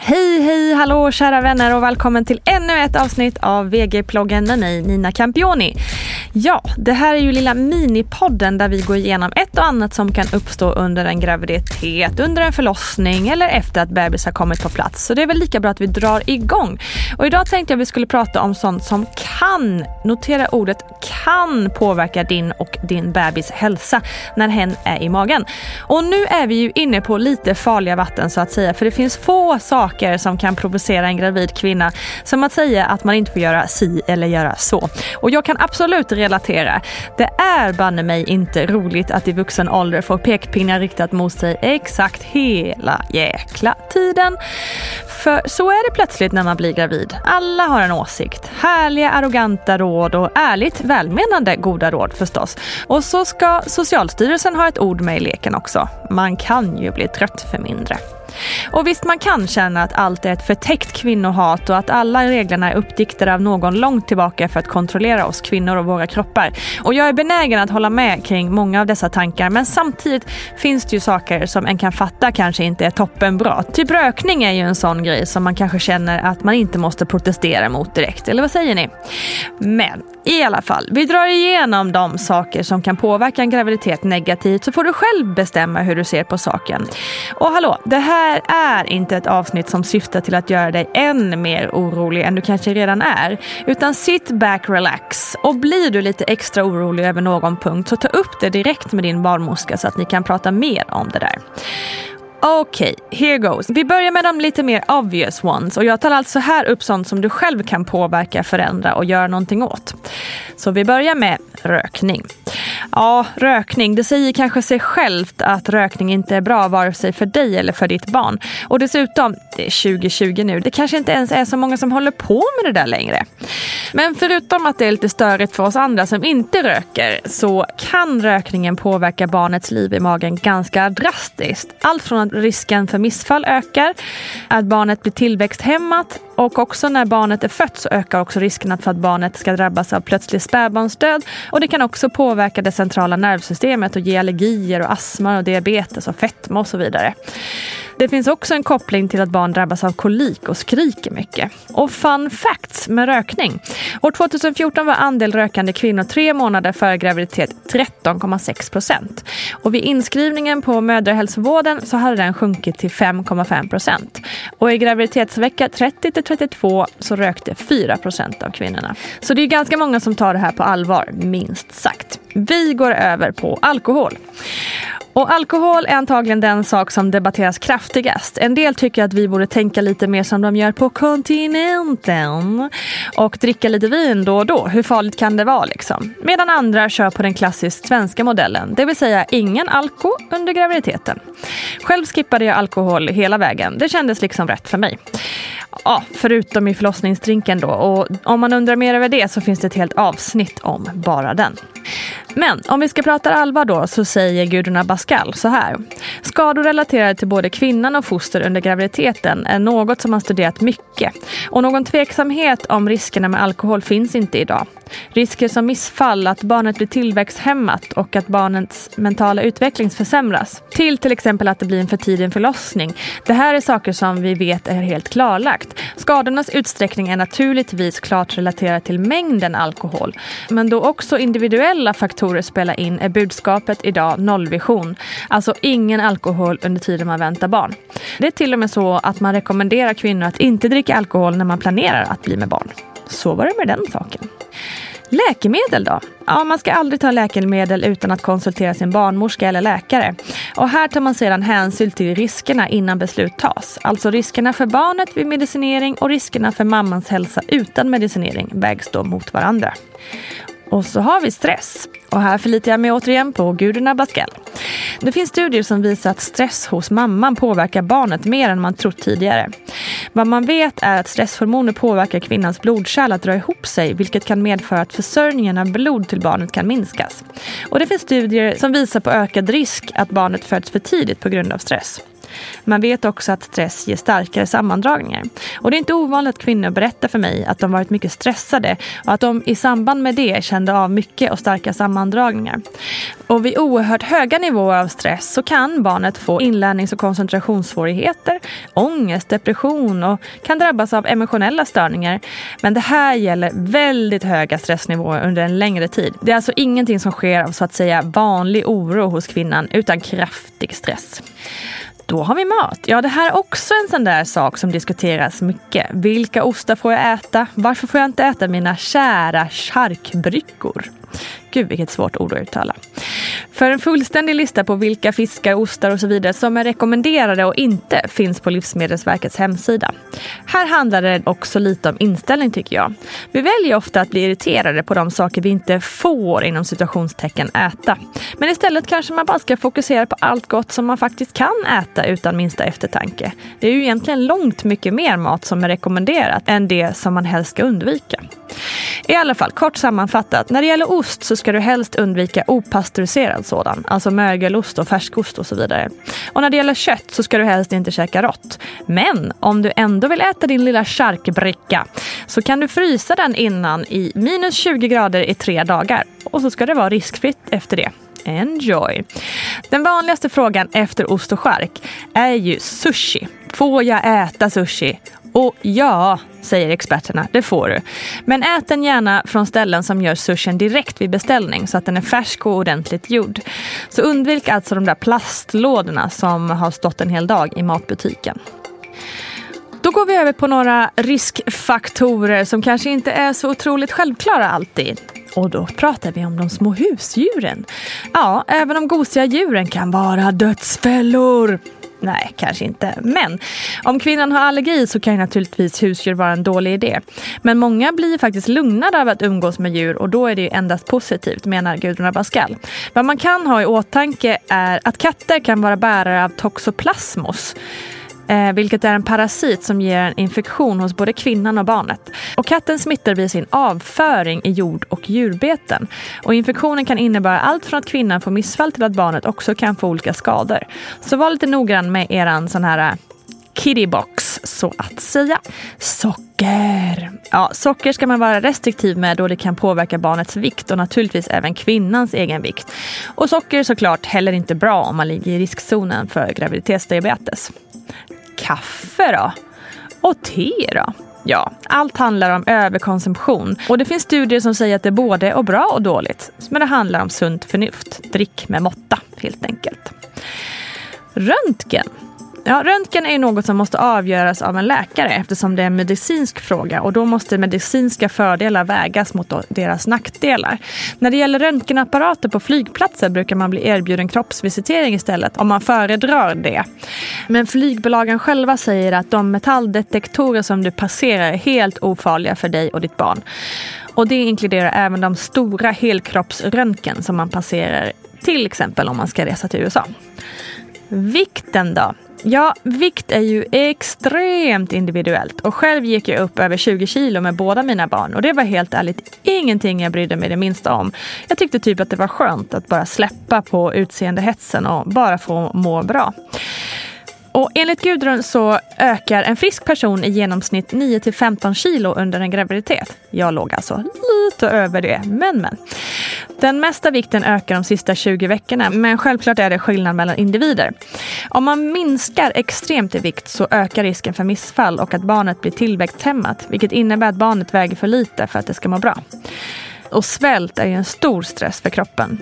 Hej, hej, hallå kära vänner och välkommen till ännu ett avsnitt av VG-ploggen med mig Nina Campioni. Ja, det här är ju lilla minipodden där vi går igenom ett och annat som kan uppstå under en graviditet, under en förlossning eller efter att bebis har kommit på plats. Så det är väl lika bra att vi drar igång. Och idag tänkte jag att vi skulle prata om sånt som kan, notera ordet kan påverka din och din bebis hälsa när hen är i magen. Och nu är vi ju inne på lite farliga vatten så att säga, för det finns få saker som kan provocera en gravid kvinna som att säga att man inte får göra si eller göra så. Och jag kan absolut relatera. Det är banne mig inte roligt att i vuxen ålder få pekpinnar riktat mot sig exakt hela jäkla tiden. För så är det plötsligt när man blir gravid. Alla har en åsikt. Härliga, arroganta råd och ärligt välmenande goda råd förstås. Och så ska Socialstyrelsen ha ett ord med i leken också. Man kan ju bli trött för mindre. Och visst man kan känna att allt är ett förtäckt kvinnohat och att alla reglerna är uppdiktade av någon långt tillbaka för att kontrollera oss kvinnor och våra kroppar. Och jag är benägen att hålla med kring många av dessa tankar men samtidigt finns det ju saker som en kan fatta kanske inte är toppenbra. Typ rökning är ju en sån grej som man kanske känner att man inte måste protestera mot direkt. Eller vad säger ni? Men i alla fall, vi drar igenom de saker som kan påverka en graviditet negativt så får du själv bestämma hur du ser på saken. Och hallå, det här här är inte ett avsnitt som syftar till att göra dig än mer orolig än du kanske redan är. Utan sit back, relax. Och blir du lite extra orolig över någon punkt så ta upp det direkt med din barnmorska så att ni kan prata mer om det där. Okej, okay, here goes. Vi börjar med de lite mer obvious ones och jag tar alltså här upp sånt som du själv kan påverka, förändra och göra någonting åt. Så vi börjar med rökning. Ja, rökning, det säger kanske sig självt att rökning inte är bra vare sig för dig eller för ditt barn. Och dessutom, det är 2020 nu, det kanske inte ens är så många som håller på med det där längre. Men förutom att det är lite störigt för oss andra som inte röker så kan rökningen påverka barnets liv i magen ganska drastiskt. Allt från att risken för missfall ökar, att barnet blir tillväxthämmat och också när barnet är fött så ökar också risken för att barnet ska drabbas av plötslig spädbarnsdöd. Och det kan också påverka det centrala nervsystemet och ge allergier och astma och diabetes och fetma och så vidare. Det finns också en koppling till att barn drabbas av kolik och skriker mycket. Och fun facts med rökning. År 2014 var andel rökande kvinnor tre månader före graviditet 13,6 procent. Och vid inskrivningen på mödrahälsovården så hade den sjunkit till 5,5 procent. Och i graviditetsvecka 30 till 32 så rökte 4 procent av kvinnorna. Så det är ganska många som tar det här på allvar, minst sagt. Vi går över på alkohol. Och alkohol är antagligen den sak som debatteras kraftigast. En del tycker att vi borde tänka lite mer som de gör på kontinenten och dricka lite vin då och då. Hur farligt kan det vara liksom? Medan andra kör på den klassiskt svenska modellen, det vill säga ingen alko under graviditeten. Själv skippade jag alkohol hela vägen. Det kändes liksom rätt för mig. Ja, förutom i förlossningsdrinken då. Och om man undrar mer över det så finns det ett helt avsnitt om bara den. Men om vi ska prata allvar då så säger Gudrun Abascal så här. Skador relaterade till både kvinnan och foster under graviditeten är något som man studerat mycket. Och någon tveksamhet om riskerna med alkohol finns inte idag. Risker som missfall, att barnet blir tillväxthämmat och att barnets mentala utveckling försämras. Till till exempel att det blir en för tidig förlossning. Det här är saker som vi vet är helt klarlagt. Skadornas utsträckning är naturligtvis klart relaterad till mängden alkohol. Men då också individuella faktorer spela in är budskapet idag nollvision. Alltså ingen alkohol under tiden man väntar barn. Det är till och med så att man rekommenderar kvinnor att inte dricka alkohol när man planerar att bli med barn. Så var det med den saken. Läkemedel då? Ja, man ska aldrig ta läkemedel utan att konsultera sin barnmorska eller läkare. Och här tar man sedan hänsyn till riskerna innan beslut tas. Alltså riskerna för barnet vid medicinering och riskerna för mammans hälsa utan medicinering vägs då mot varandra. Och så har vi stress. Och här förlitar jag mig återigen på Gudrun Abascal. Det finns studier som visar att stress hos mamman påverkar barnet mer än man trott tidigare. Vad man vet är att stresshormoner påverkar kvinnans blodkärl att dra ihop sig vilket kan medföra att försörjningen av blod till barnet kan minskas. Och det finns studier som visar på ökad risk att barnet föds för tidigt på grund av stress. Man vet också att stress ger starkare sammandragningar. Och det är inte ovanligt att kvinnor berättar för mig att de varit mycket stressade och att de i samband med det kände av mycket och starka sammandragningar. Och vid oerhört höga nivåer av stress så kan barnet få inlärnings och koncentrationssvårigheter, ångest, depression och kan drabbas av emotionella störningar. Men det här gäller väldigt höga stressnivåer under en längre tid. Det är alltså ingenting som sker av så att säga vanlig oro hos kvinnan utan kraftig stress. Då har vi mat. Ja, det här är också en sån där sak som diskuteras mycket. Vilka ostar får jag äta? Varför får jag inte äta mina kära charkbryckor? Gud vilket svårt ord att uttala. För en fullständig lista på vilka fiskar, ostar och så vidare som är rekommenderade och inte finns på Livsmedelsverkets hemsida. Här handlar det också lite om inställning tycker jag. Vi väljer ofta att bli irriterade på de saker vi inte får inom situationstecken äta. Men istället kanske man bara ska fokusera på allt gott som man faktiskt kan äta utan minsta eftertanke. Det är ju egentligen långt mycket mer mat som är rekommenderat än det som man helst ska undvika. I alla fall, kort sammanfattat. När det gäller ost så ska du helst undvika opastöriserad sådan. Alltså mögelost och färskost och så vidare. Och när det gäller kött så ska du helst inte käka rått. Men om du ändå vill äta din lilla charkbricka så kan du frysa den innan i minus 20 grader i tre dagar. Och så ska det vara riskfritt efter det. Enjoy! Den vanligaste frågan efter ost och skärk är ju sushi. Får jag äta sushi? Och ja, säger experterna, det får du. Men ät den gärna från ställen som gör sushin direkt vid beställning så att den är färsk och ordentligt gjord. Så undvik alltså de där plastlådorna som har stått en hel dag i matbutiken. Då går vi över på några riskfaktorer som kanske inte är så otroligt självklara alltid. Och då pratar vi om de små husdjuren. Ja, även de gosiga djuren kan vara dödsfällor. Nej, kanske inte. Men om kvinnan har allergi så kan naturligtvis husdjur vara en dålig idé. Men många blir faktiskt lugnade av att umgås med djur och då är det endast positivt, menar Gudrun Abascal. Vad man kan ha i åtanke är att katter kan vara bärare av toxoplasmos Eh, vilket är en parasit som ger en infektion hos både kvinnan och barnet. Och katten smittar via sin avföring i jord och djurbeten. Och infektionen kan innebära allt från att kvinnan får missfall till att barnet också kan få olika skador. Så var lite noggrann med eran sån här eh, kittybox så att säga. Socker. Ja, socker ska man vara restriktiv med då det kan påverka barnets vikt och naturligtvis även kvinnans egen vikt. Och socker är såklart heller inte bra om man ligger i riskzonen för graviditetsdiabetes kaffe då? Och te då? Ja, allt handlar om överkonsumtion. Och det finns studier som säger att det både är bra och dåligt. Men det handlar om sunt förnuft. Drick med måtta, helt enkelt. Röntgen. Ja, röntgen är något som måste avgöras av en läkare eftersom det är en medicinsk fråga och då måste medicinska fördelar vägas mot deras nackdelar. När det gäller röntgenapparater på flygplatser brukar man bli erbjuden kroppsvisitering istället om man föredrar det. Men flygbolagen själva säger att de metalldetektorer som du passerar är helt ofarliga för dig och ditt barn. Och det inkluderar även de stora helkroppsröntgen som man passerar till exempel om man ska resa till USA. Vikten då? Ja, vikt är ju extremt individuellt och själv gick jag upp över 20 kilo med båda mina barn och det var helt ärligt ingenting jag brydde mig det minsta om. Jag tyckte typ att det var skönt att bara släppa på utseendehetsen och bara få må bra. Och enligt Gudrun så ökar en frisk person i genomsnitt 9 15 kilo under en graviditet. Jag låg alltså lite över det, men men. Den mesta vikten ökar de sista 20 veckorna, men självklart är det skillnad mellan individer. Om man minskar extremt i vikt så ökar risken för missfall och att barnet blir tillväxthämmat, vilket innebär att barnet väger för lite för att det ska må bra. Och svält är ju en stor stress för kroppen.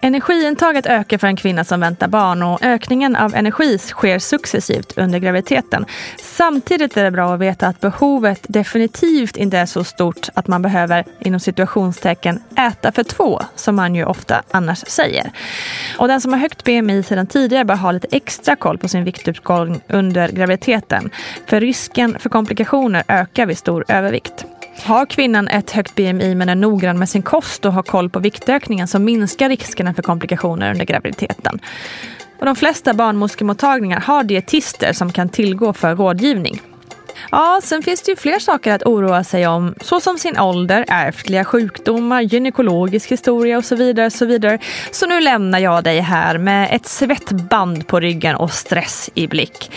Energiintaget ökar för en kvinna som väntar barn och ökningen av energi sker successivt under graviditeten. Samtidigt är det bra att veta att behovet definitivt inte är så stort att man behöver inom situationstecken äta för två, som man ju ofta annars säger. Och den som har högt BMI sedan tidigare bör ha lite extra koll på sin viktuppgång under graviditeten. För risken för komplikationer ökar vid stor övervikt. Har kvinnan ett högt BMI men är noggrann med sin kost och har koll på viktökningen så minskar riskerna för komplikationer under graviditeten. Och de flesta barnmorskemottagningar har dietister som kan tillgå för rådgivning. Ja, sen finns det ju fler saker att oroa sig om, såsom sin ålder, ärftliga sjukdomar, gynekologisk historia och så vidare. Så, vidare. så nu lämnar jag dig här med ett svettband på ryggen och stress i blick.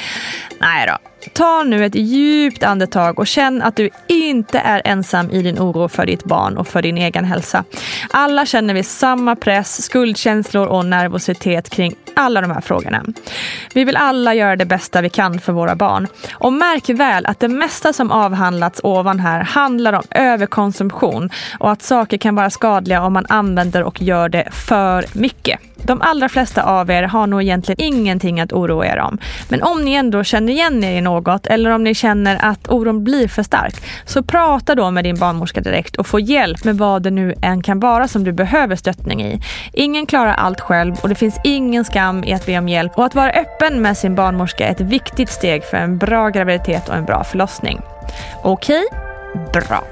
Nej då, Ta nu ett djupt andetag och känn att du inte är ensam i din oro för ditt barn och för din egen hälsa. Alla känner vi samma press, skuldkänslor och nervositet kring alla de här frågorna. Vi vill alla göra det bästa vi kan för våra barn. Och märk väl att det mesta som avhandlats ovan här handlar om överkonsumtion och att saker kan vara skadliga om man använder och gör det för mycket. De allra flesta av er har nog egentligen ingenting att oroa er om. Men om ni ändå känner igen er i något eller om ni känner att oron blir för stark, så prata då med din barnmorska direkt och få hjälp med vad det nu än kan vara som du behöver stöttning i. Ingen klarar allt själv och det finns ingen skam i att be om hjälp och att vara öppen med sin barnmorska är ett viktigt steg för en bra graviditet och en bra förlossning. Okej? Okay? Bra.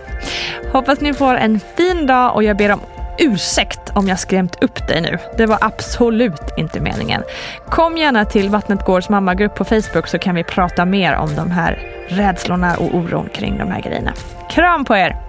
Hoppas ni får en fin dag och jag ber om ursäkt om jag skrämt upp dig nu. Det var absolut inte meningen. Kom gärna till Vattnet Gårds mammagrupp på Facebook så kan vi prata mer om de här rädslorna och oron kring de här grejerna. Kram på er!